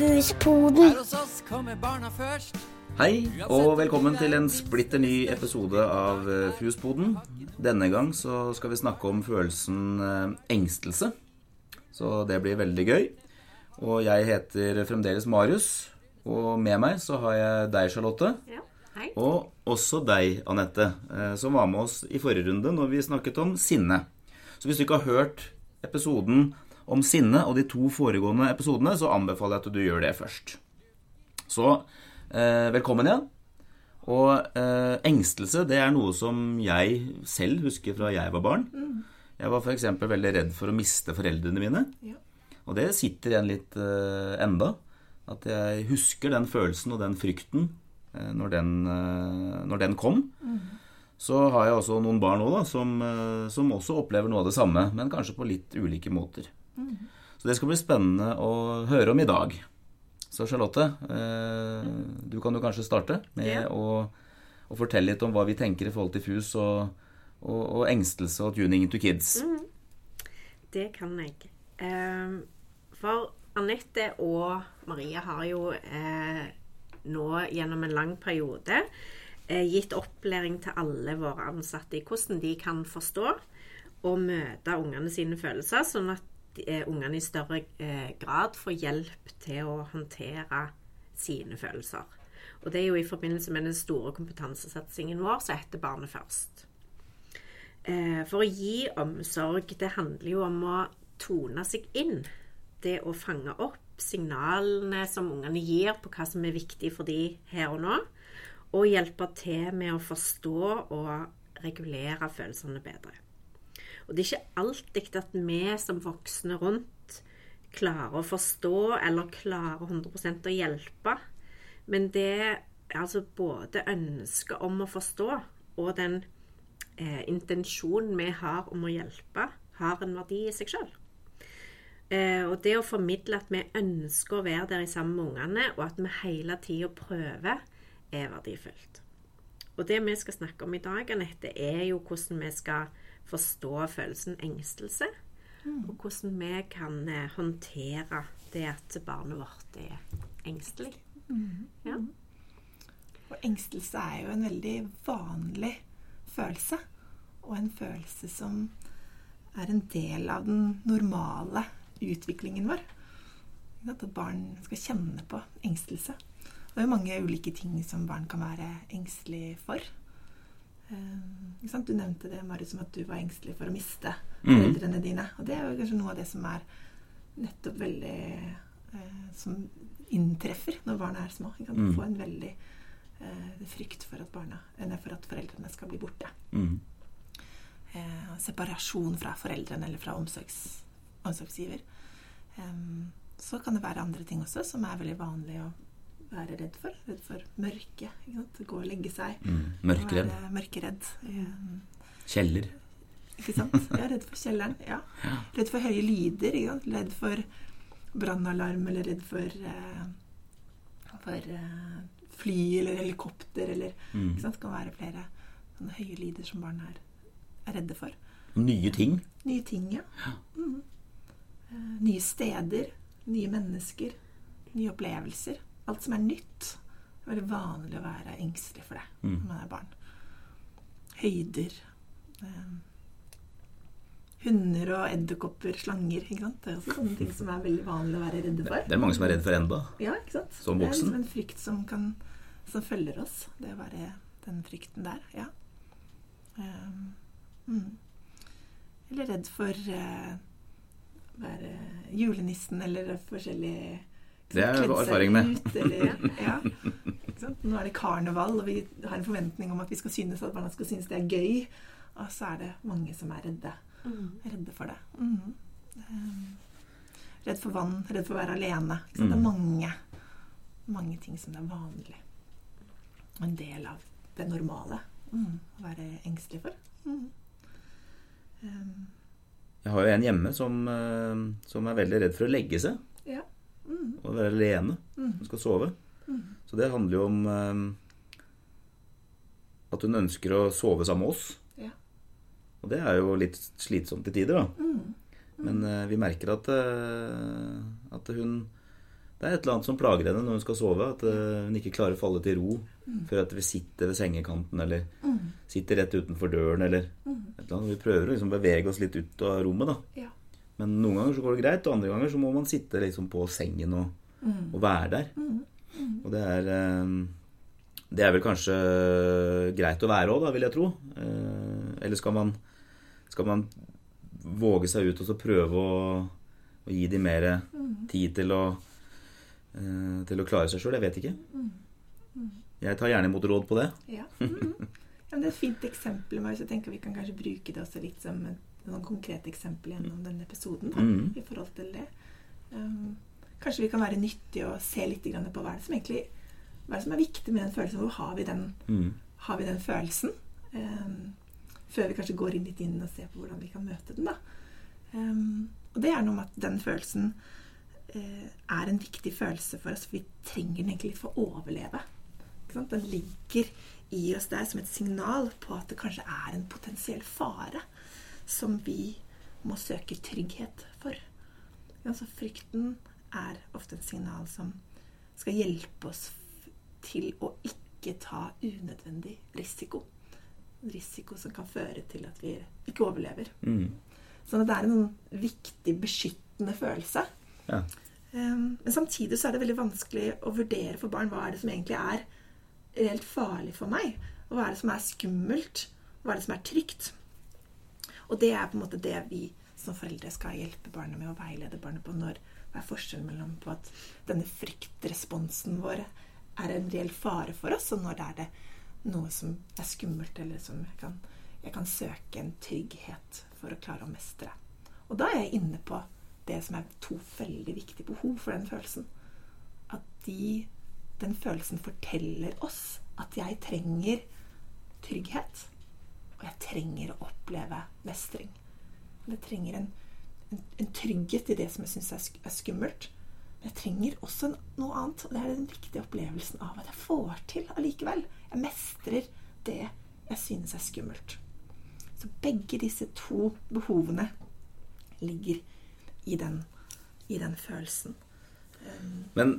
Fuspoden. Her hos oss kommer barna først. Hei, og velkommen til en splitter ny episode av eh, Fuspoden. Denne gang så skal vi snakke om følelsen eh, engstelse. Så det blir veldig gøy. Og jeg heter fremdeles Marius. Og med meg så har jeg deg, Charlotte. Ja, hei. Og også deg, Anette, eh, som var med oss i forrige runde når vi snakket om sinne. Så hvis du ikke har hørt episoden om sinne og de to foregående episodene, så anbefaler jeg at du gjør det først. Så eh, velkommen igjen. Og eh, engstelse, det er noe som jeg selv husker fra jeg var barn. Jeg var f.eks. veldig redd for å miste foreldrene mine. Ja. Og det sitter igjen litt eh, enda. At jeg husker den følelsen og den frykten eh, når, den, eh, når den kom. Så har jeg også noen barn nå da, som, eh, som også opplever noe av det samme, men kanskje på litt ulike måter. Så det skal bli spennende å høre om i dag. Så Charlotte, eh, du kan jo kanskje starte med yeah. å, å fortelle litt om hva vi tenker i forhold til FUS og, og, og engstelse og tuning to kids. Det kan jeg. Ehm, for Anette og Maria har jo eh, nå gjennom en lang periode eh, gitt opplæring til alle våre ansatte i hvordan de kan forstå og møte ungene sine følelser, sånn at ungene i større eh, grad får hjelp til å håndtere sine følelser. Og det er jo i forbindelse med den store kompetansesatsingen vår som heter Barnet først. Eh, For å gi omsorg, det handler jo om å tone seg inn. Det å fange opp signalene som ungene gir på hva som er viktig for de her og nå. Og hjelpe til med å forstå og regulere følelsene bedre. Og det er ikke alltid at vi som voksne rundt klarer å forstå eller klarer 100% å hjelpe. Men det er altså både ønsket om å forstå og den eh, intensjonen vi har om å hjelpe, har en verdi i seg sjøl. Eh, og det å formidle at vi ønsker å være der sammen med ungene, og at vi hele tida prøver, er verdifullt. Og det vi skal snakke om i dag, Anette, er jo hvordan vi skal forstå følelsen engstelse. Og hvordan vi kan eh, håndtere det at barnet vårt er engstelig. Ja. Og engstelse er jo en veldig vanlig følelse. Og en følelse som er en del av den normale utviklingen vår. At barn skal kjenne på engstelse. Det er jo mange ulike ting som barn kan være engstelig for. Eh? Du nevnte det, Marius, som at du var engstelig for å miste foreldrene dine. Og det er jo kanskje noe av det som er nettopp veldig eh, Som inntreffer når barna er små. Ikke kan Mm. Få en veldig eh, frykt for at, barna, eh, for at foreldrene skal bli borte. Mm. Eh, separasjon fra foreldrene eller fra omsorgs, omsorgsgiver. Så kan det være andre ting også som er veldig vanlig å være redd for. Redd for mørke. Gå og legge seg. Mm. Mørkeredd. Være mørkeredd. Kjeller. ikke sant? Ja, redd for kjelleren. Ja. Redd for høye lyder. Ikke sant? Redd for brannalarm, eller redd for, eh, for eh, fly eller helikopter, eller Mm. ikke sant? Det kan være flere sånne høye lyder som barn er, er redde for. Nye ting. Nye ting, ja. Mhm. Eh, nye steder, nye mennesker, nye opplevelser. Alt som er nytt. Det er veldig vanlig å være engstelig for det Mm. når man er barn. Høyder. eh, hunder og edderkopper, slanger. Ikke sant? Det er også sånne ting som er veldig vanlig å være redde for. Det er mange som er redd for enda. Ja, ikke sant? Som Det er liksom en frykt som, kan, som følger oss. Det å være den frykten der, ja. Um, mm. Eller redd for uh, være julenissen eller forskjellig Det er jo erfaring med. Ut, eller, ja, ikke sant? Nå er det karneval, og vi har en forventning om at vi skal synes at barna skal synes det er gøy. Og så er det mange som er redde. Redde for det. Mhm. Um, redd for vann, redd for å være alene. Ikke sant? Det Mm. er mange, mange ting som det er vanlig. Og en del av det normale mm, å være engstelig for. Mm. Um, Jeg har jo en hjemme som, eh, som er veldig redd for å legge seg. Mm, og være alene. mm, Hun skal sove. mm. Så det handler jo om eh, at hun ønsker å sove sammen med oss. Ja. Og det er jo litt slitsomt til tider, da. Mm. Men eh, vi merker at, eh, at hun Det er et eller annet som plager henne når hun skal sove. At eh, hun ikke klarer å falle til ro før at vi sitter ved sengekanten eller sitter rett utenfor døren eller et eller annet. Vi prøver å liksom bevege oss litt ut av rommet, da. Ja. Men noen ganger så går det greit, og andre ganger så må man sitte liksom på sengen og, og være der. Og det er eh, Det er vel kanskje greit å være òg, da, vil jeg tro. Eh, Eller skal man, skal man våge seg ut og så prøve å, å gi dem mer tid til å, eh, til å klare seg sjøl? Jeg vet ikke. Jeg tar gjerne imot råd på det. Ja. Ja men det er et fint eksempel. Jeg tenker Vi kan kanskje bruke det også litt som et noen konkrete eksempel gjennom denne episoden. Da, mm. i forhold til det. Um, kanskje vi kan være nyttige og se litt på hva er det som egentlig hva er det som er viktig med den følelsen. Hvor har vi den, Mm. har vi den følelsen? Um, før vi kanskje går inn litt inn og ser på hvordan vi kan møte den. da. Um, og det er noe med at den følelsen uh, er en viktig følelse for oss. For vi trenger den egentlig for å overleve. Den ligger i oss der som et signal på at det kanskje er en potensiell fare som vi må søke trygghet for. Altså, frykten er ofte et signal som skal hjelpe oss til å ikke ta unødvendig risiko. Risiko som kan føre til at vi ikke overlever. Mm. Sånn at det er en sånn viktig, beskyttende følelse. Ja. Um, Men samtidig så er det veldig vanskelig å vurdere for barn hva er det som egentlig er reelt farlig for meg. Og hva er det som er skummelt? Hva er det som er trygt? Og det er på en måte det vi som foreldre skal hjelpe barna med å veilede barnet på. når Hva er forskjellen mellom på at denne fryktresponsen vår er en reell fare for oss, og når det er det noe som er skummelt, eller som jeg kan, jeg kan søke en trygghet for å klare å mestre. Og da er jeg inne på det som er to veldig viktige behov for den følelsen. At de, den følelsen forteller oss at jeg trenger trygghet. Og jeg trenger å oppleve mestring. Jeg trenger en, en, en trygghet i det som jeg syns er, sk er skummelt. Men jeg trenger også en, noe annet. Og det er den viktige opplevelsen av at jeg får til allikevel. Jeg mestrer det jeg synes er skummelt. Så begge disse to behovene ligger i den, i den følelsen. Men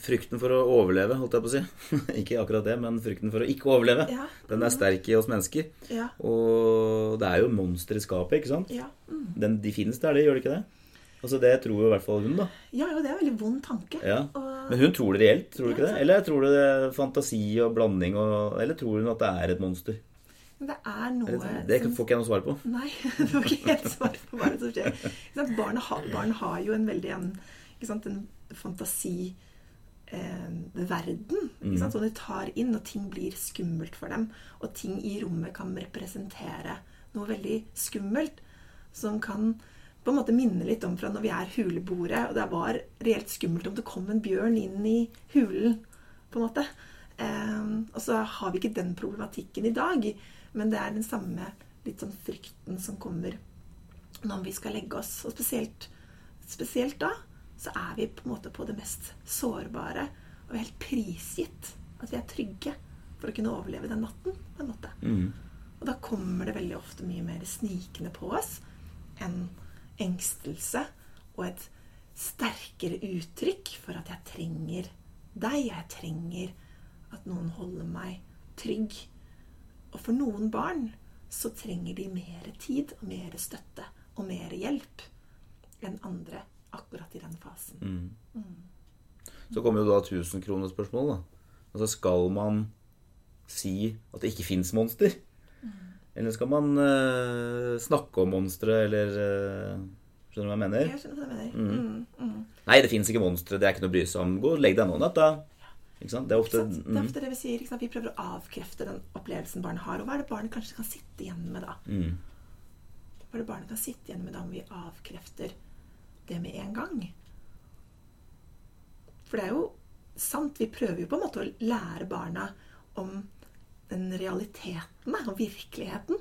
frykten for å overleve, holdt jeg på å si Ikke akkurat det, men frykten for å ikke overleve, Ja. den er sterk i oss mennesker. Ja. Og det er jo monstre i skapet, ikke sant? Ja. Mm. Den, de finnes der, det gjør de ikke det? Altså Det tror jo i hvert fall hun, da. ja, jo, det er en veldig vond tanke. Ja. Og, Men hun tror det reelt, tror du ikke det? Eller tror du det er fantasi og blanding, og, eller tror hun at det er et monster? men det er noe Det, det som- får ikke jeg noe svar på. Nei, du får ikke helt svar på hva det er som skjer. Ikke? Barn, har, barn har jo en veldig en, en fantasi eh, verden. Ikke sant? Som de tar inn, og ting blir skummelt for dem. Og ting i rommet kan representere noe veldig skummelt. Som kan på en måte minne litt om fra når vi er huleboere. Og det var reelt skummelt om det kom en bjørn inn i hulen, på en måte. Eh, og så har vi ikke den problematikken i dag. Men det er den samme litt sånn frykten som kommer når vi skal legge oss. Og spesielt, spesielt da så er vi på en måte på det mest sårbare. Og vi er helt prisgitt at vi er trygge for å kunne overleve den natten. på en måte. Mm. Og da kommer det veldig ofte mye mer snikende på oss enn engstelse og et sterkere uttrykk for at jeg trenger deg. Jeg trenger at noen holder meg trygg. Og for noen barn så trenger de mer tid og mer støtte og mer hjelp enn andre akkurat i den fasen. Så kommer jo da 1000-kronerspørsmålet. da. Altså skal man si at det ikke fins monster? Eller skal man uh, snakke om monstre, eller uh, Skjønner du hva jeg mener? Jeg skjønner hva du mener. Mm, mm. Nei, det fins ikke monstre. Det er ikke noe å bry seg om. Gå og legg deg nå. Ikke sant? Det er ofte? Det er mm, ofte det vi sier. Vi prøver å avkrefte den opplevelsen barnet har. Og hva er det barnet kanskje kan sitte igjen med da? mm, Hva er det barnet kan sitte igjen med da om vi avkrefter det med en gang? For det er jo sant, vi prøver jo på en måte å lære barna om den realiteten og virkeligheten.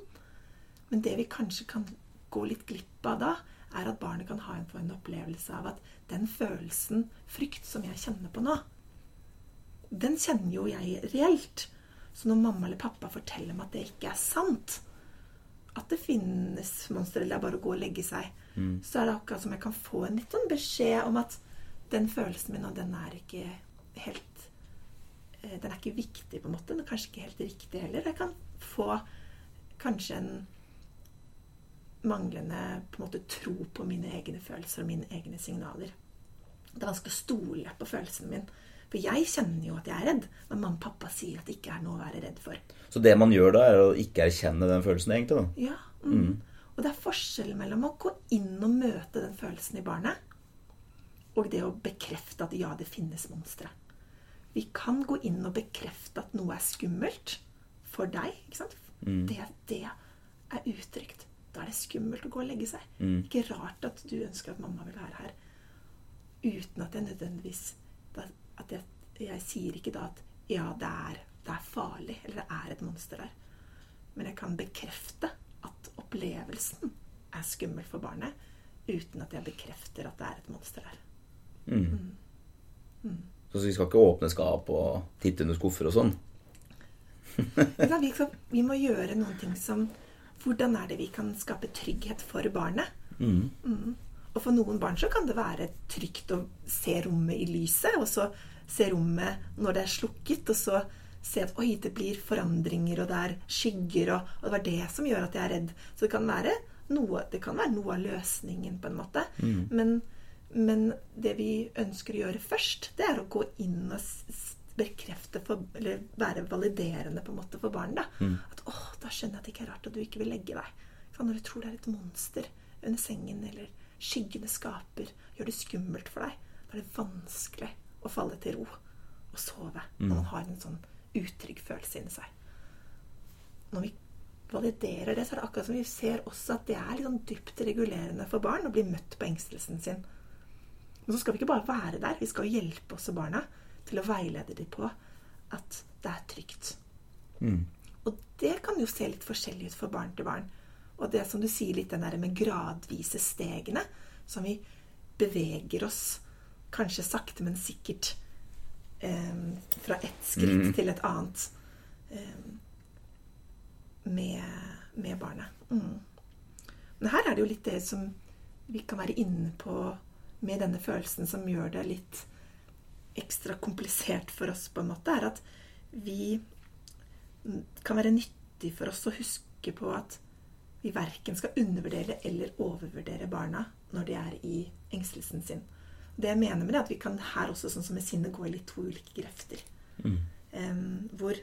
Men det vi kanskje kan gå litt glipp av da, er at barnet kan ha en, en opplevelse av at den følelsen, frykt, som jeg kjenner på nå, den kjenner jo jeg reelt. Så når mamma eller pappa forteller meg at det ikke er sant, at det finnes monstre, eller det er bare å gå og legge seg, så er det akkurat som jeg kan få en litt sånn beskjed om at den følelsen min, og den er ikke helt eh, Den er ikke viktig, på en måte. Den er kanskje ikke helt riktig heller. Jeg kan få kanskje en manglende på en måte, tro på mine egne følelser og mine egne signaler. Det er vanskelig å stole på følelsene mine. For jeg kjenner jo at jeg er redd, men mamma og pappa sier at det ikke er noe å være redd for. Så det man gjør da, er å ikke erkjenne den følelsen, egentlig? da? Ja. Mm. Og det er forskjell mellom å gå inn og møte den følelsen i barnet, og det å bekrefte at ja, det finnes monstre. Vi kan gå inn og bekrefte at noe er skummelt for deg. ikke sant? Det, det er utrygt. Da er det skummelt å gå og legge seg. Ikke rart at du ønsker at mamma vil være her. Uten at jeg nødvendigvis at jeg, jeg sier ikke da at ja, det er, det er farlig, eller det er et monster der. Men jeg kan bekrefte at opplevelsen er skummel for barnet, uten at jeg bekrefter at det er et monster der. Så vi skal ikke åpne skap og titte under skuffer og sånn? Vi, må gjøre noen ting som Hvordan er det vi kan skape trygghet for barnet? Mm. Og for noen barn så kan det være trygt å se rommet i lyset, og så se rommet når det er slukket, og så se at oi, det blir forandringer, og det er skygger, og, og det var det som gjør at jeg er redd. Så det kan være noe, det kan være noe av løsningen, på en måte. Men, men det vi ønsker å gjøre først, det er å gå inn og bekrefte for, eller være validerende på en måte for barnet. Da. At 'Å, da skjønner jeg at det ikke er rart at du ikke vil legge deg. Når du tror det er et monster under sengen, eller skyggene skaper, gjør det skummelt for deg, da er det vanskelig å falle til ro og sove når man har en sånn utrygg følelse inni seg. Når vi validerer det, så er det akkurat som vi ser også at det er sånn dypt regulerende for barn å bli møtt på engstelsen sin. Men så skal vi ikke bare være der, vi skal hjelpe også barna til å veilede dem på at det er trygt. Og det kan jo se litt forskjellig ut for barn til barn. Og det som du sier litt, den der med gradvise stegene, som vi beveger oss kanskje sakte, men sikkert eh, fra ett skritt til et annet eh, med, med barnet. Mm. Men her er det jo litt det som vi kan være inne på med denne følelsen som gjør det litt ekstra komplisert for oss, på en måte, er at vi kan være nyttig for oss å huske på at vi verken skal undervurdere eller overvurdere barna når de er i engstelsen sin. Det jeg mener med det, er at vi kan her også, sånn som med sinnet, gå i litt to ulike grefter. Mm. Um, hvor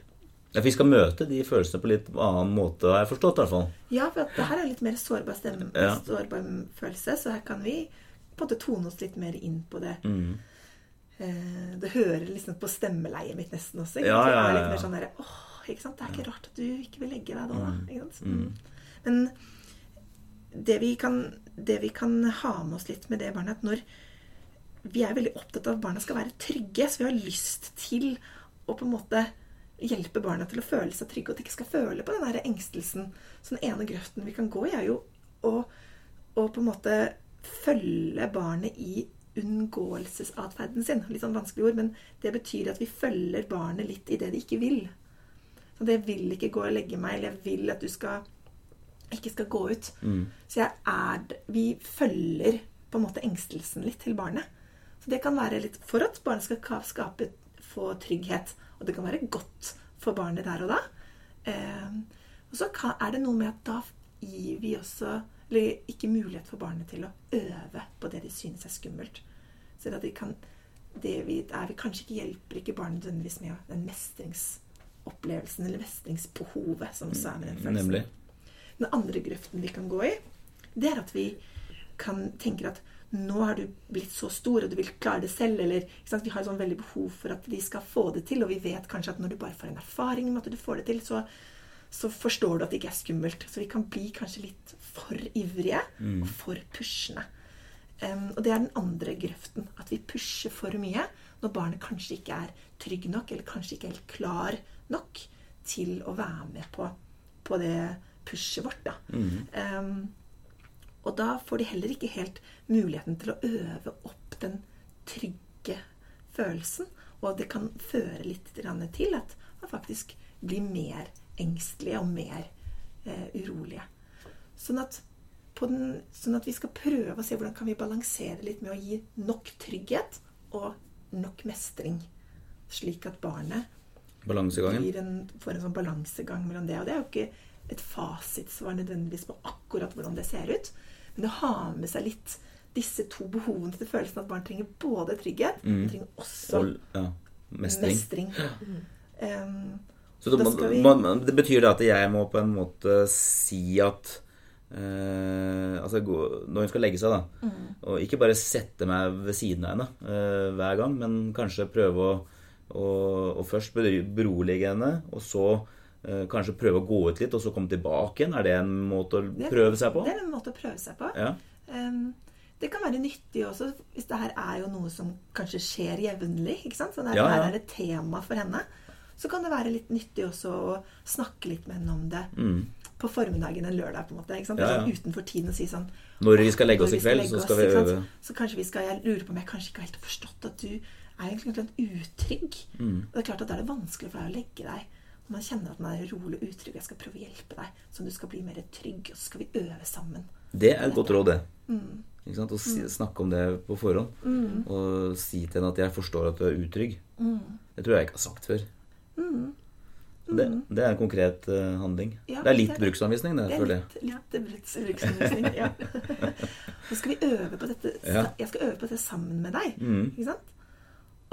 Ja, vi skal møte de følelsene på litt annen måte, har jeg forstått i hvert fall. Ja, for at det her er litt mer sårbar stemme, Ja. sårbar følelse, så her kan vi på en måte tone oss litt mer inn på det. Mm. Uh, det hører liksom på stemmeleiet mitt nesten også. Ikke? Ja, ja, Det ja, er litt mer sånn der, åh, ikke sant? Det er ikke rart at du ikke vil legge deg da. da ikke sant? Mm. Men det vi, kan, det vi kan ha med oss litt med det barnet, at når vi er veldig opptatt av at barna skal være trygge, så vi har lyst til å på en måte hjelpe barna til å føle seg trygge, og at de ikke skal føle på den der engstelsen. Så den ene grøften vi kan gå i, er jo å, å på en måte følge barnet i unngåelsesatferden sin. Litt sånn vanskelig ord, men det betyr at vi følger barnet litt i det de ikke vil. Så det vil ikke gå og legge meg, eller jeg vil at du skal ikke skal gå ut. Så jeg er Vi følger på en måte engstelsen litt til barnet. Så det kan være litt for at barnet skal skape få trygghet. Og det kan være godt for barnet der og da. Eh, og så er det noe med at da gir vi også eller ikke mulighet for barnet til å øve på det de synes er skummelt. Så det, de kan, det vi, er vi kanskje ikke hjelper ikke barnet nødvendigvis med den mestringsopplevelsen eller mestringsbehovet som også er med den følelsen. Nemlig. Den andre grøften vi kan gå i, det er at vi kan tenke at nå har du blitt så stor, og du vil klare det selv. Eller vi har sånn veldig behov for at de skal få det til. Og vi vet kanskje at når du bare får en erfaring med at du får det til, så, så forstår du at det ikke er skummelt. Så vi kan bli kanskje litt for ivrige og for pushende. Um, og det er den andre grøften. At vi pusher for mye når barnet kanskje ikke er trygg nok, eller kanskje ikke helt klar nok til å være med på, på det pushet vårt. Da. Em, og da får de heller ikke helt muligheten til å øve opp den trygge følelsen. Og det kan føre litt til at man faktisk blir mer engstelige og mer eh, urolige. Sånn at, den, sånn at vi skal prøve å se hvordan kan vi balansere litt med å gi nok trygghet og nok mestring. Slik at barnet Balansegangen. blir en, får en sånn balansegang mellom det. Og det er jo ikke et fasitsvar nødvendigvis på akkurat hvordan det ser ut. Men det har med seg litt disse to behovene til følelsen at barn trenger både trygghet og trenger også Og ja, mestring. mestring. Um, Så det, vi- man, det betyr da at jeg må på en måte si at Uh, Altså gå, når hun skal legge seg, da. Mm. Og ikke bare sette meg ved siden av henne uh, hver gang, men kanskje prøve å, å, og først berolige henne, og så eh, kanskje prøve å gå ut litt, og så komme tilbake igjen. Er det en måte å det prøve seg på? Det er en måte å prøve seg på. Ja. Um, det kan være nyttig også, hvis det her er jo noe som kanskje skjer jevnlig. ikke sant? Så det Ja, her er et tema for henne. Så kan det være litt nyttig også å snakke litt med henne om det Mm. på formiddagen en lørdag. på en måte, ikke sant? Ja, ja. Sånn utenfor tiden og si sånn Når vi skal legge oss i kveld, så skal vi øve. Så kanskje vi skal, Jeg lurer på om jeg kanskje ikke helt har forstått at du er egentlig litt utrygg. Mm. Og det er klart at Da er det vanskelig for deg å legge deg. Og man kjenner at man er rolig og utrygg. Jeg skal prøve å hjelpe deg, så du skal bli mer trygg. Og så skal vi øve sammen. Det er et godt råd, det. Mm. Ikke sant? Å si, snakke om det på forhånd. Og si til henne at 'jeg forstår at du er utrygg'. Mm. Det tror jeg ikke har sagt før. Det, det er en konkret uh, handling. Ja, det er litt det- bruksanvisning, det. Det er litt, litt bruksanvisning. Ja. Så skal vi øve på dette. Jeg skal øve på dette sammen med deg. Mm. Ikke sant?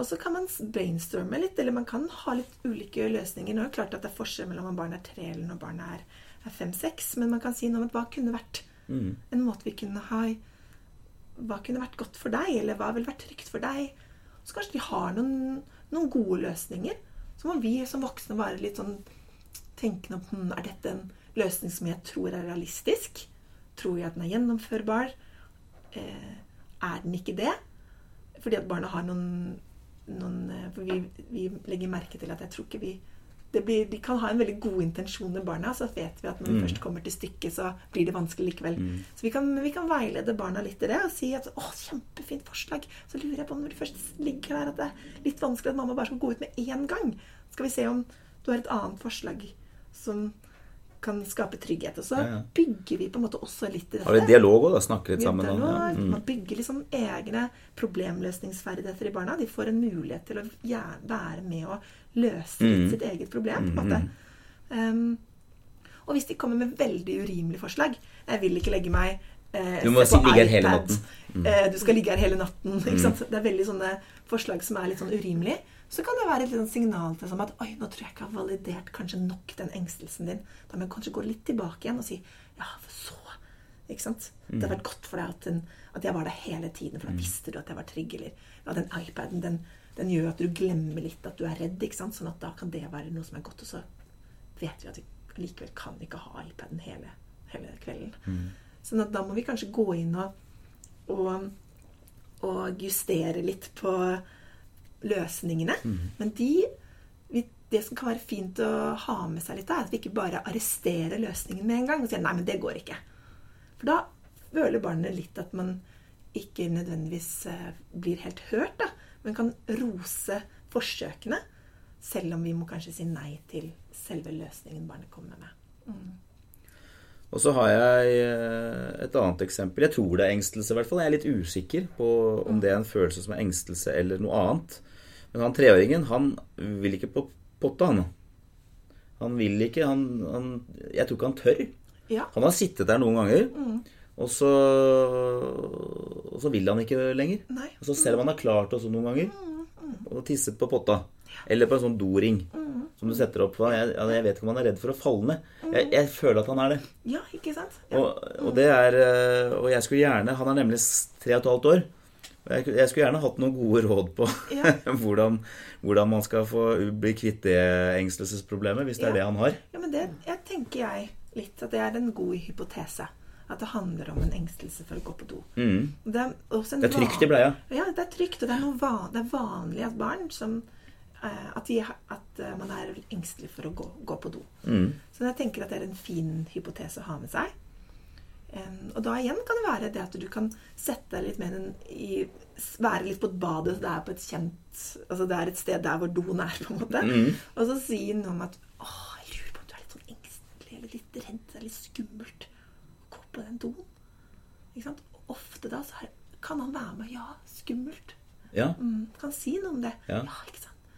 Og så kan man brainstorme litt, eller man kan ha litt ulike løsninger. Nå er det klart at det er forskjell mellom om barnet er tre eller når barnet er, er fem-seks, men man kan si noe om hva kunne vært Mm. en måte vi kunne ha Hva kunne vært godt for deg, eller hva ville vært trygt for deg? Så kanskje vi har noen, noen gode løsninger. Så må vi som voksne være litt sånn tenkende om hm, Er dette en løsning som jeg tror er realistisk? Tror jeg at den er gjennomførbar? Eh, er den ikke det? Fordi at barna har noen, noen eh, For vi, vi legger merke til at jeg tror ikke vi det blir, De kan ha en veldig god intensjon med barna, så vet vi at når vi Mm. først kommer til stykket, så blir det vanskelig likevel. Så vi kan, vi kan veilede barna litt i det og si at 'Å, kjempefint forslag'. Så lurer jeg på om når de først ligger der, at det er litt vanskelig at mamma bare skal gå ut med én gang. Skal vi se om du har et annet forslag som kan skape trygghet. Og så Ja, ja. bygger vi på en måte også litt i dette. Har vi dialog òg, da? Snakke litt sammen? og- dialog, Ja. Mm. Man bygger liksom egne problemløsningsferdigheter i barna. De får en mulighet til å være med å løse litt Mm. sitt eget problem. på en måte. Um, og hvis de kommer med veldig urimelige forslag 'Jeg vil ikke legge meg eh, Du må si- ligge her hele natten. Mm. Eh, du skal ligge her hele natten. Ikke sant? Det er veldig sånne forslag som er litt sånn urimelige. Så kan det være et signal til som at Oi, nå tror jeg ikke jeg har validert kanskje nok den engstelsen din. Da må jeg kanskje gå litt tilbake igjen og si Ja, for så Ikke sant? Det Mm. har vært godt for deg at, den, at jeg var der hele tiden, for da visste du at jeg var trygg. Eller ja, den iPaden, den, den gjør at du glemmer litt at du er redd. ikke sant? Sånn at da kan det være noe som er godt. Og så vet vi at vi likevel kan ikke ha iPaden hele, hele kvelden. Sånn at da må vi kanskje gå inn og, og, og justere litt på løsningene. Men de, det som kan være fint å ha med seg litt, er at vi ikke bare arresterer løsningen med en gang og sier 'nei, men det går ikke'. For da føler barnet litt at man ikke nødvendigvis eh, blir helt hørt, da. Men kan rose forsøkene, selv om vi må kanskje si nei til selve løsningen barnet kommer med. Og så har jeg eh, et annet eksempel. Jeg tror det er engstelse, i hvert fall. Jeg er litt usikker på om det er en følelse som er engstelse eller noe annet. Men han treåringen, han vil ikke på potta, han. Han vil ikke han, han Jeg tror ikke han tør. Ja. Han har sittet der noen ganger, og, så, og så vil han ikke lenger. Nei. Og så selv om han har klart det også noen ganger, og tisset på potta. Eller på en sånn doring som du setter opp. Jeg, jeg vet ikke om han er redd for å falle ned. Jeg, jeg føler at han er det. Ja, ikke sant? Ja. Og, og det er eh, Og jeg skulle gjerne Han er nemlig tre og et halvt år. Jeg, jeg skulle gjerne hatt noen gode råd på Ja. hvordan, hvordan man skal få bli kvitt det engstelsesproblemet, hvis det er det han har. Ja, men det jeg tenker jeg litt at det er en god hypotese. At det handler om en engstelse for å gå på do. Mm. Det er, Det er trygt i bleia. Ja, det er trygt. Og det er, van, det er vanlig at barn som eh, at, de, at eh, man er engstelig for å gå, gå på do. Mm. Så jeg tenker at det er en fin hypotese å ha med seg. Og da igjen kan det være det at du kan sette deg litt mer i Være litt på et bad. Det er på et kjent Altså det er et sted der hvor doen er, på en måte. Mm. Og så si noe om at Å, jeg lurer på om du er litt sånn engstelig eller litt redd. Det er litt skummelt å gå på den doen. Ikke sant? Og ofte da så er, kan han være med. Ja, skummelt. Ja. Mm, kan si noe om det. Ja. ikke sant?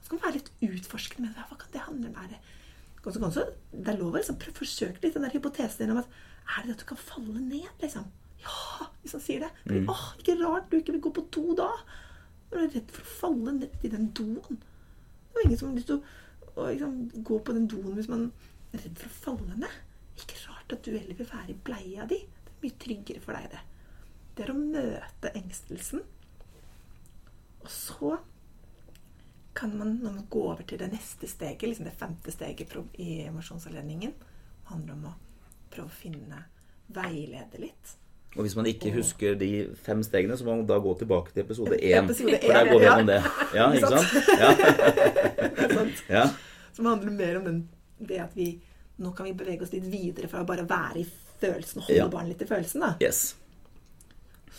Så kan man være litt utforskende med det. Hva kan det handle om? Er det, det er lov å liksom, forsøke litt den der hypotesen din om at er det at du kan falle ned, liksom? Ja, hvis han sier det. Mm. Åh, ikke rart du ikke vil gå på do da. Når du er redd for å falle ned i den doen. Det er jo ingen som har lyst til å, liksom, gå på den doen hvis man er redd for å falle ned. Ikke rart at du heller vil være i bleia di. Det er mye tryggere for deg, det. Det er å møte engstelsen. Og så kan man, når man går over til det neste steget, liksom det femte steget i emosjonsavledningen, handler om å prøve å finne Veilede litt. Og hvis man ikke husker de fem stegene, så må man da gå tilbake til episode én. Episode For der går vi gjennom det. Ja, ikke sant? Ja. Ja. Som handler mer om den, det at vi nå kan vi bevege oss litt videre fra å bare være i følelsen og holde Ja. barnet litt i følelsen. da. Yes.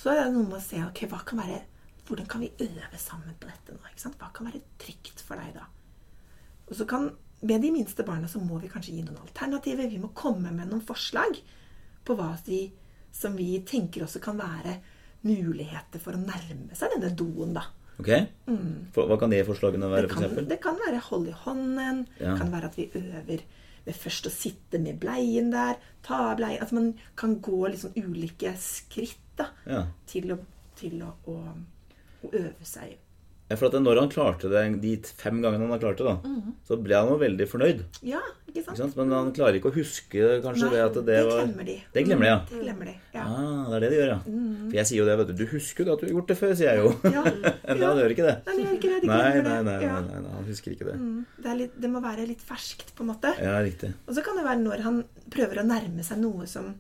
Så er det noe med å se ok, hva kan være, hvordan kan vi øve sammen på dette nå. ikke sant? Hva kan være trygt for deg da? Og så kan, Med de minste barna så må vi kanskje gi noen alternativer. Vi må komme med noen forslag på hva vi, som vi tenker også kan være muligheter for å nærme seg denne doen. da. Ok. Mm. hva kan de forslagene være, f.eks.? for kan, det kan være hold i hånden. Ja. Det kan være at vi øver med først å sitte med bleien der. Ta av bleien. Altså man kan gå liksom ulike skritt da, Ja. til, å, til å, å, å øve seg. Ja, For at når han klarte det de fem gangene han har klart det, da, mm. så ble han jo veldig fornøyd. Ja, ikke sant? Ikke sant? Men han klarer ikke å huske kanskje Nei, det at det, var glemmer de. Det glemmer de, ja. Mm, Det glemmer de, ja. Ah, det er det de gjør, ja. For jeg sier jo det, vet du. Du husker jo at du har gjort det før, sier jeg jo. Ja, Men han gjør ikke det. Nei, de ikke det. De Nei, nei, nei, nei, nei, han husker ikke det. Mm, Det, er litt, det må være litt ferskt, på en måte. Ja, riktig. Og så kan det være når han prøver å nærme seg noe som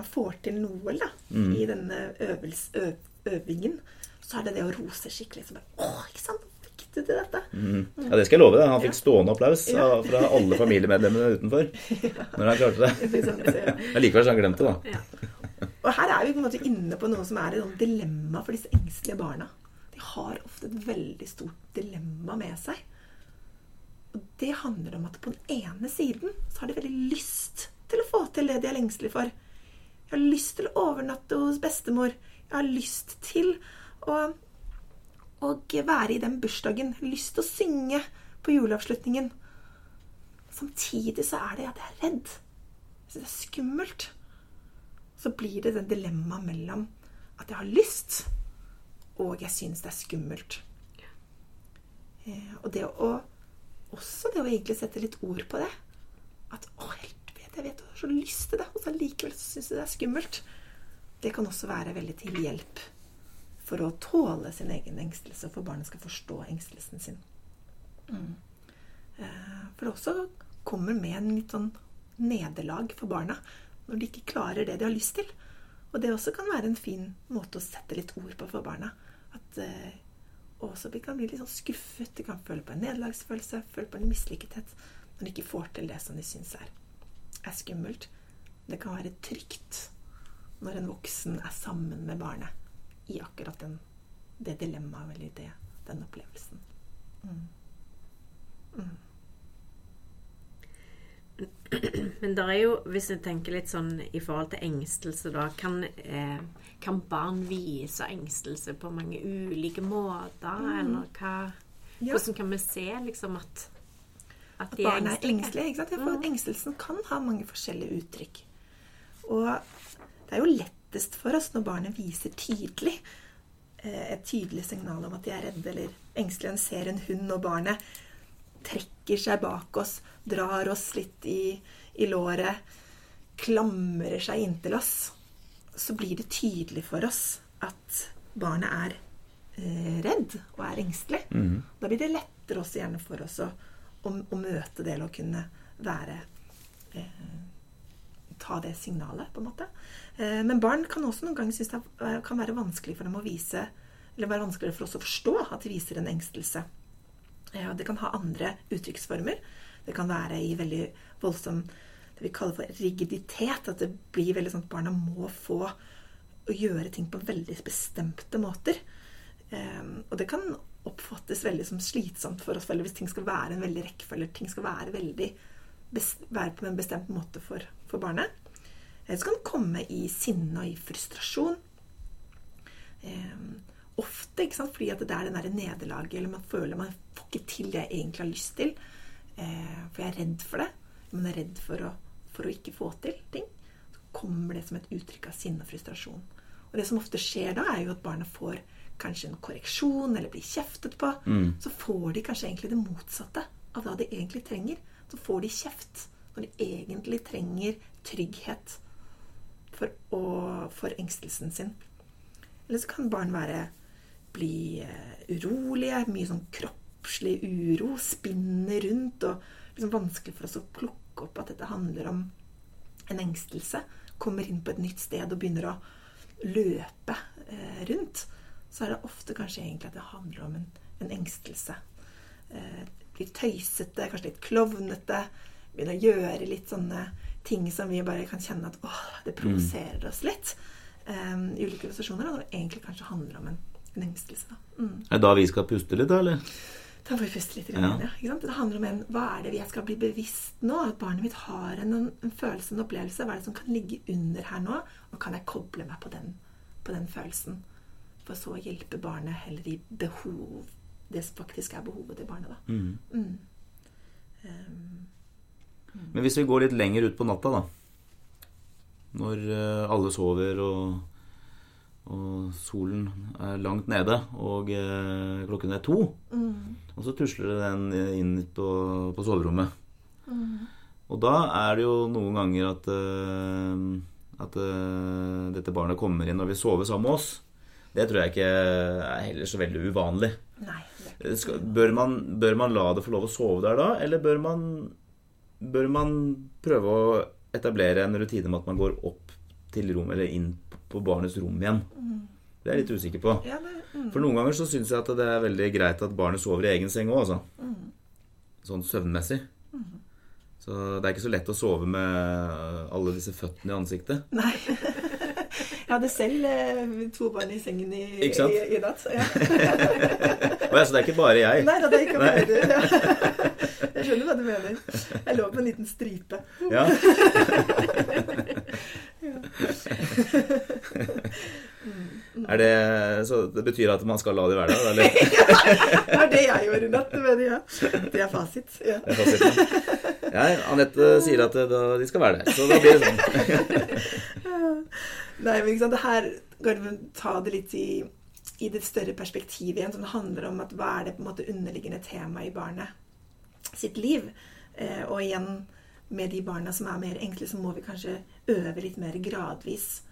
han får til noe da, Mm. i denne øvels, øv, øvingen. Så er det det å rose skikkelig. Så bare, Åh, ikke sant? Fikk du til dette? Mm. Ja, det skal jeg love deg. Han fikk stående applaus Ja. fra alle familiemedlemmene utenfor når han klarte det. Men likevel Så. Han glemt det, da. Ja. Og her er vi på en måte inne på noe som er et dilemma for disse engstelige barna. De har ofte et veldig stort dilemma med seg. Og det handler om at på den ene siden så har de veldig lyst til å få til det de er engstelige for. Jeg har lyst til å overnatte hos bestemor. Jeg har lyst til å, å være i den bursdagen. Lyst til å synge på juleavslutningen. Samtidig så er det at jeg er redd. Jeg synes det er skummelt så blir det den dilemmaet mellom at jeg har lyst, og jeg syns det er skummelt. Eh, og det å også det å egentlig sette litt ord på det. At å, helt vet, jeg vet, jeg har så lyst til det, og så likevel så syns jeg det er skummelt. Det kan også være veldig til hjelp for å tåle sin egen engstelse, for barnet skal forstå engstelsen sin. Mm. Eh, For det også kommer med en litt sånn nederlag for barna når de ikke klarer det de har lyst til. Og det også kan være en fin måte å sette litt ord på for barna. At eh, også de kan bli litt sånn skuffet, de kan føle på en nederlagsfølelse, føle på en mislykkethet når de ikke får til det som de syns er, er skummelt. Det kan være trygt når en voksen er sammen med barnet i akkurat den, det dilemmaet eller det, den opplevelsen. Men det er jo, hvis jeg tenker litt sånn i forhold til engstelse, da Kan, eh, kan barn vise engstelse på mange ulike måter? Eller hva Ja. Hvordan kan vi se liksom at At At barn er engstelige? For engstelsen kan ha mange forskjellige uttrykk. Og det er jo lettest for oss når barnet viser tydelig eh, et tydelig signal om at de er redde eller engstelige. En ser en hund, og barnet trekker seg bak oss, drar oss litt i, i låret, klamrer seg inntil oss. Så blir det tydelig for oss at barnet er eh, redd og er engstelig. Da blir det lettere også gjerne for oss å, å, å møte det eller å kunne være eh, Ta det signalet, på en måte. Eh, men barn kan også noen ganger synes det kan være vanskelig for dem å vise Eller være vanskeligere for oss å forstå at de viser en engstelse. Eh, det kan ha andre uttrykksformer. Det kan være i veldig voldsom det vi kaller for rigiditet. At det blir veldig sånn at barna må få å gjøre ting på veldig bestemte måter. Um, og det kan oppfattes veldig som slitsomt for oss foreldre hvis ting skal være en veldig rekkefølge. Ting skal være veldig være på en bestemt måte for, for barnet. Så kan det komme i sinne og i frustrasjon. Um, ofte, ikke sant? fordi at det er den der nederlaget, eller man føler man får ikke til det jeg egentlig har lyst til. Eh, for jeg er redd for det. Man er redd for å, for å ikke få til ting. Så kommer det som et uttrykk av sinne og frustrasjon. Og det som ofte skjer da, er jo at barnet får kanskje en korreksjon eller blir kjeftet på. Så får de kanskje egentlig det motsatte av hva de egentlig trenger. Så får de kjeft når de egentlig trenger trygghet for, å, for engstelsen sin. Eller så kan barn være bli eh, urolige, mye sånn kroppslig uro, spinne rundt, og liksom vanskelig for oss å plukke opp at dette handler om en engstelse. Kommer inn på et nytt sted og begynner å løpe eh, rundt. Så er det ofte kanskje egentlig at det handler om en, en engstelse. Eh, blir tøysete, kanskje litt klovnete. Begynner å gjøre litt sånne ting som vi bare kan kjenne at åh, det provoserer oss litt. Um, I ulike situasjoner. og det egentlig kanskje handler om en, en engstelse. Da. Mm. Er det da vi skal puste litt, da, eller? Da får vi puste litt. Ja. Ja. Det handler om en, hva er det jeg skal bli bevisst nå? At barnet mitt har en, en følelse, en opplevelse. Hva er det som kan ligge under her nå? Og kan jeg koble meg på den, på den følelsen? For så å hjelpe barnet heller i behov Det som faktisk er behovet til barnet, da. Mm. Mm. Um, Men hvis vi går litt lenger ut på natta, da. Når eh, alle sover og, og solen er langt nede og eh, klokken er to, mm, og så tusler den inn på, på soverommet. mm, Og da er det jo noen ganger at, eh, at eh, dette barnet kommer inn og vil sove sammen med oss. Det tror jeg ikke er heller så veldig uvanlig. nei. bør, man, bør man la det få lov å sove der da, eller bør man, bør man prøve å etablere en rutine med at man går opp til rom, eller inn på barnets rom igjen? Det er jeg litt usikker på. Ja, det, mm, For noen ganger så syns jeg at det er veldig greit at barnet sover i egen seng òg, altså. Sånn søvnmessig. Så det er ikke så lett å sove med alle disse føttene i ansiktet. Nei. Jeg hadde selv eh, to barn i sengen i, i, i natt. Ja. Å ja, så det er ikke bare jeg. Nei, det er ikke bare du Ja. Jeg skjønner hva du mener. Jeg lå på en liten stripe. Ja. Er det, så det betyr at man skal la det være der? Eller? Det er det jeg gjorde i natt. Det mener jeg. Det er fasit. Ja. Det er fasit, Ja, Anette sier at da, de skal være der. Så da blir det sånn. Nei, men ikke sant, det her kan vi ta det litt i, i det større perspektivet igjen, som handler om at hva er det på en måte underliggende temaet i barnet sitt liv. Eh, og igjen, med de barna som er mer enkle, så må vi kanskje øve litt mer gradvis.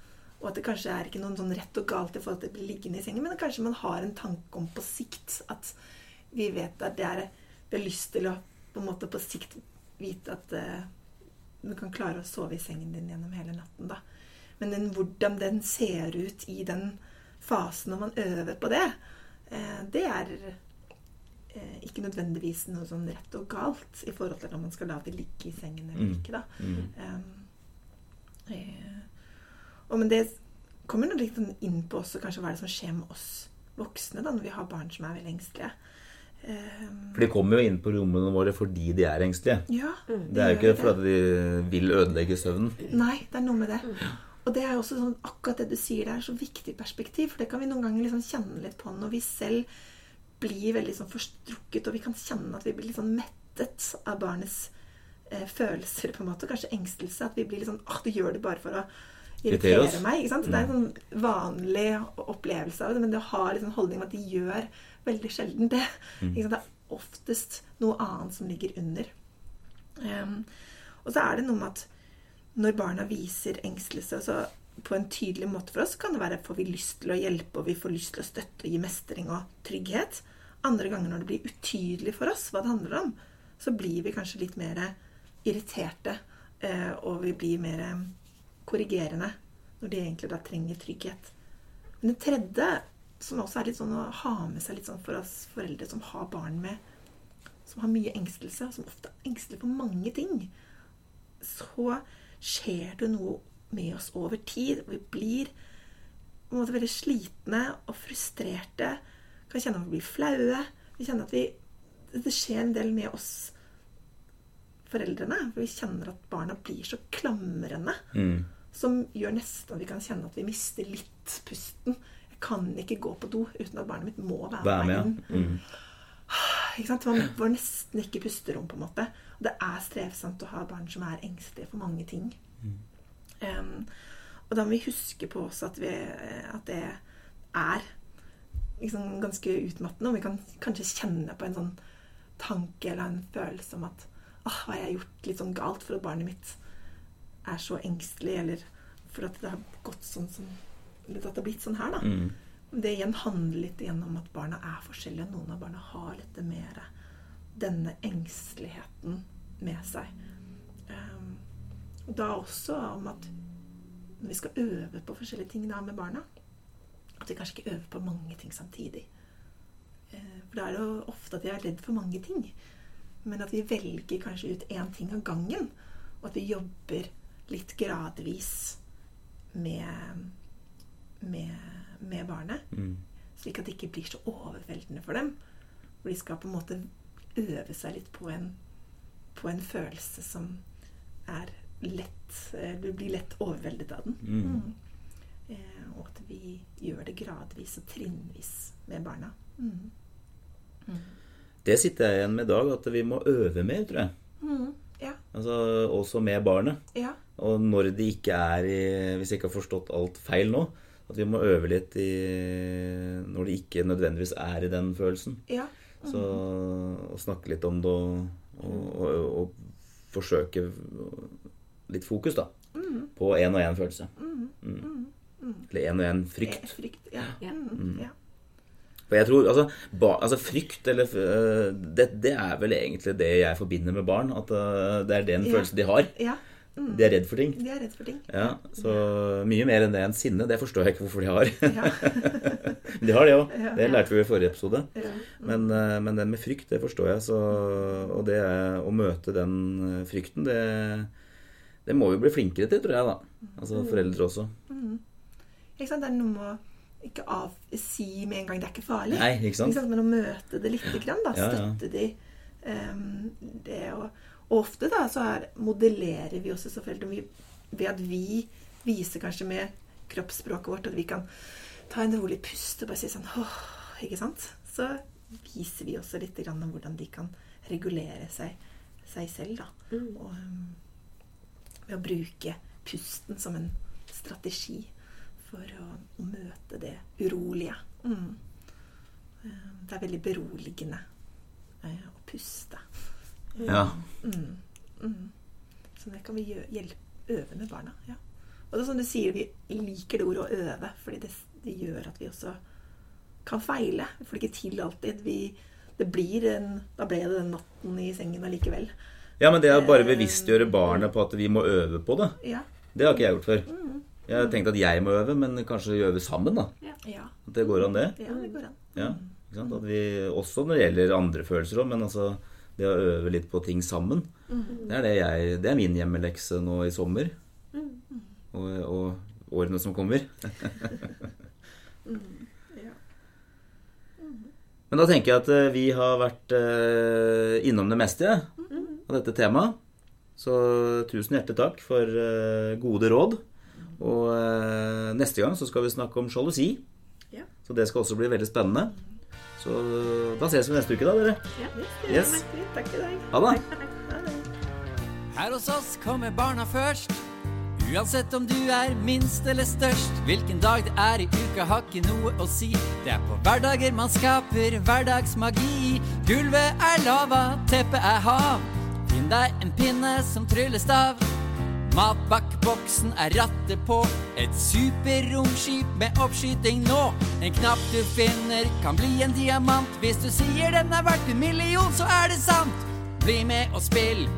Og at det kanskje er ikke noen sånn rett og galt i forhold til å bli liggende i sengen, men kanskje man har en tanke om på sikt at vi vet at det er Vi har lyst til å på en måte på sikt vite at uh, du kan klare å sove i sengen din gjennom hele natten, da. Men den, hvordan den ser ut i den fasen når man øver på det, uh, det er eh, ikke nødvendigvis noe sånn rett og galt i forhold til om man skal la det ligge i sengen eller Mm. ikke, da. Mm. Um, eh, og men det kommer litt sånn inn på også kanskje hva er det som skjer med oss voksne da, når vi har barn som er veldig engstelige. Um, For de kommer jo inn på rommene våre fordi de er engstelige. ja, Det er jo ikke fordi de vil ødelegge søvnen. Nei, det er noe med det. Og det er jo også sånn, akkurat det du sier der, så viktig perspektiv. For det kan vi noen ganger liksom kjenne litt på når vi selv blir veldig sånn forstrukket, og vi kan kjenne at vi blir litt sånn mettet av barnets eh, følelser, på en måte. og Kanskje engstelse. At vi blir litt sånn åh, du gjør det bare for å Irritere oss. meg. ikke sant? Det er en sånn vanlig opplevelse av det, men det å ha liksom holdning om at de gjør veldig sjelden det. Sant? Det er oftest noe annet som ligger under. Um, og så er det noe med at når barna viser engstelse altså på en tydelig måte for oss, kan det være får vi lyst til å hjelpe, og vi får lyst til å støtte og gi mestring og trygghet. Andre ganger når det blir utydelig for oss hva det handler om, så blir vi kanskje litt mer irriterte, eh, og vi blir mer korrigerende når de egentlig da trenger trygghet. Men det tredje, som også er litt sånn å ha med seg litt sånn for oss foreldre som har barn med som har mye engstelse, og som ofte er engstelige for mange ting, så skjer det noe med oss over tid. Vi blir på en måte veldig slitne og frustrerte. Kan kjenne at vi blir flaue. Vi kjenner at vi, det skjer en del med oss foreldrene. For vi kjenner at barna blir så klamrende. Mm. Som gjør nesten at vi kan kjenne at vi mister litt pusten. Jeg kan ikke gå på do uten at barnet mitt må være, Vær med, ja. Mm. Ikke sant? Man får nesten ikke pusterom, på en måte. Det er strevsomt å ha barn som er engstelige for mange ting. Um, og da må vi huske på også at, vi, at det er liksom ganske utmattende. Og vi kan kanskje kjenne på en sånn tanke eller en følelse om at åh, hva har jeg gjort litt sånn galt for at barnet mitt er så engstelig, eller for at det har gått sånn som Eller at det har blitt sånn her, da. Mm. Det igjen handler litt gjennom at barna er forskjellige. Noen av barna har litt mer denne engsteligheten med seg. Um, og da også om at når vi skal øve på forskjellige ting da med barna, at vi kanskje ikke øver på mange ting samtidig. Uh, For da er det jo ofte at vi er redd for mange ting. Men at vi velger kanskje ut én ting av gangen. Og at vi jobber litt gradvis med, med, med barnet. Mm. Slik at det ikke blir så overveldende for dem. Hvor de skal på en måte øve seg litt på en, på en følelse som er lett eh, Du blir lett overveldet av den. Mm. Eh, og at vi gjør det gradvis og trinnvis med barna. Mm. Det sitter jeg igjen med i dag, at vi må øve mer, tror jeg. Mm. Ja. Altså også med barnet. Ja. Og når det ikke er i Hvis jeg ikke har forstått alt feil nå, at vi må øve litt i Når det ikke nødvendigvis er i den følelsen. Ja. Så å snakke litt om det og, og, og, og forsøke litt fokus, da. På én og én følelse. Mm. Eller én og én frykt. Frykt. Ja. Ja. Mm. ja. For jeg tror, altså, ba, altså Frykt eller øh, det, det er vel egentlig det jeg forbinder med barn. At øh, det er den Ja. følelsen de har. ja. De er redd for ting. De er redd for ting. Ja, Så mye mer enn det enn sinne, det forstår jeg ikke hvorfor de har. De har det òg. Det lærte vi i forrige episode. Ja. Men, øh, men den med frykt, det forstår jeg. Så, og det å møte den frykten, det, det må vi bli flinkere til, tror jeg. da. Altså foreldre også. Ikke sant? Det er noe med å ikke av, si med en gang det er ikke farlig. Nei, ikke sant? Men å møte det lite grann, da. Ja, ja. Støtte de. Um, det og, og ofte da så er, modellerer vi også foreldre ved at vi viser kanskje med kroppsspråket vårt at vi kan ta en rolig pust og bare si sånn åh, ikke sant? Så viser vi også litt grann om hvordan de kan regulere seg, seg selv, da. Og, um, ved å bruke pusten som en strategi for å, å møte det urolige. Mm. Eh, Det er veldig beroligende eh, å puste. Ja. Mm. Mm. Så det kan vi gjøre hjelpe, øve med barna. Ja. Og det er som du sier, vi liker det ordet å øve, fordi det, det gjør at vi også kan feile. Vi får det ikke til alltid. Vi, det blir en, da ble det den natten i sengen allikevel. ja, men det å bare bevisstgjøre barnet på at vi må øve på det, Ja. det har ikke jeg gjort før. Jeg har tenkt at jeg må øve, men kanskje øve sammen, da. Ja. At det går an, det. ja, det går an. Ja, ikke sant? At vi, også når det gjelder andre følelser òg, men altså det å øve litt på ting sammen, det er, det, jeg, det er min hjemmelekse nå i sommer. Og, og årene som kommer. Ja. Men da tenker jeg at eh, vi har vært eh, innom det meste av dette temaet. Så tusen hjertelig takk for eh, gode råd. Og eh, neste gang så skal vi snakke om sjalusi. Ja. Så det skal også bli veldig spennende. Så da ses vi neste uke, da, dere. Ja, Yes. Takk til deg. Ha det. Ha det. Her hos oss kommer barna først. Uansett om du er minst eller størst, hvilken dag det er i uka har ikke noe å si. Det er på hverdager man skaper hverdagsmagi. Gulvet er lava, teppet er hav. Finn deg en pinne som tryllestav. Matpakkeboksen er rattet på. Et superromskip med oppskyting nå. En knapp du finner kan bli en diamant. Hvis du sier den er verdt en million, så er det sant. Bli med og spill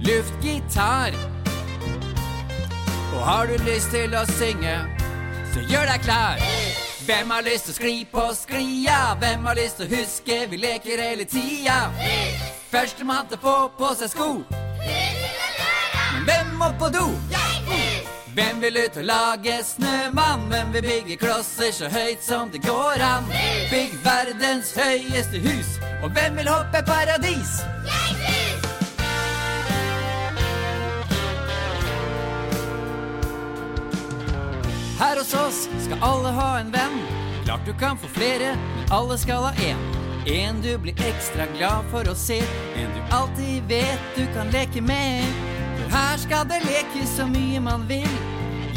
luftgitar. Og har du lyst til å synge, så gjør deg klar. Hvem har lyst til å skli på sklia? Hvem har lyst til å huske vi leker hele tida? Førstemann til å få på seg sko. Hvem må på do? Hvem vil ut og lage snømann? Hvem vil bygge klosser så høyt som det går an? Bygg verdens høyeste hus. Og hvem vil hoppe paradis? Her hos oss skal alle ha en venn. Klart du kan få flere, men alle skal ha én. En du blir ekstra glad for å se. En du alltid vet du kan leke med. Her skal det lekes så mye man vil.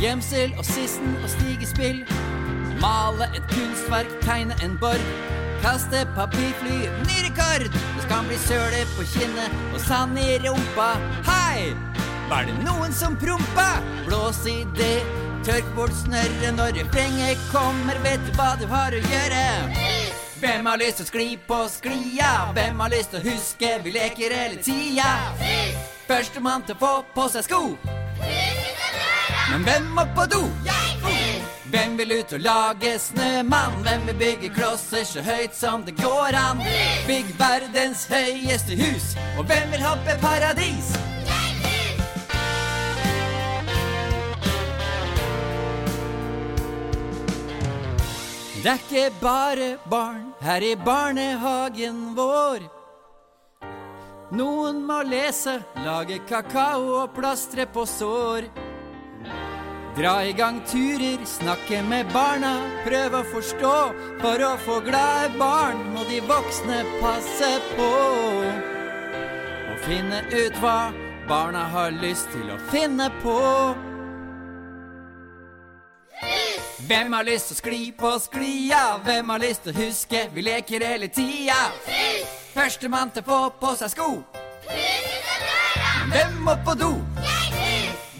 Gjemsel og sissen og stigespill. Male et kunstverk, tegne en borg. Kaste papirfly, ny rekord! Det skal bli søle på kinnet og sand i rumpa. Hei! Var det noen som prompa? Blås i det. Tørk bort snørret når refrenget kommer. Vet du hva du har å gjøre? Hvem har lyst til å skli på sklia? Hvem har lyst til å huske vi leker hele tida? Førstemann til å få på seg sko. Men hvem må på do? Hvem vil ut og lage snømann? Hvem vil bygge klosser så høyt som det går an? Bygg verdens høyeste hus. Og hvem vil hoppe paradis? Det er ikke bare barn her i barnehagen vår. Noen må lese, lage kakao og plastre på sår. Dra i gang turer, snakke med barna, prøve å forstå. For å få glade barn må de voksne passe på. Og finne ut hva barna har lyst til å finne på. Hvem har lyst til å skli på sklia? Hvem har lyst til å huske vi leker hele tida? Førstemann til å få på seg sko. Hvem må på do?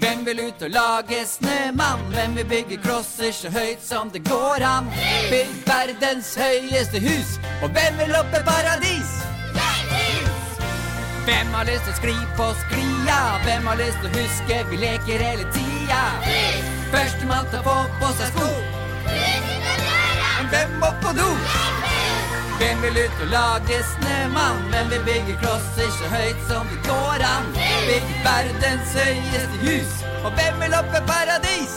Hvem vil ut og lage snømann? Hvem vil bygge klosser så høyt som det går an? Bygg verdens høyeste hus, og hvem vil opp i paradis? Hvem har lyst til å skli på sklia? Hvem har lyst til å huske vi leker hele tida? Førstemann til å få på seg sko. Hvem må på do? Hvem vil ut og lage snømann? Hvem vil bygge klosser så høyt som det går an? Bygger verdens høyeste hus, og hvem vil opp i paradis?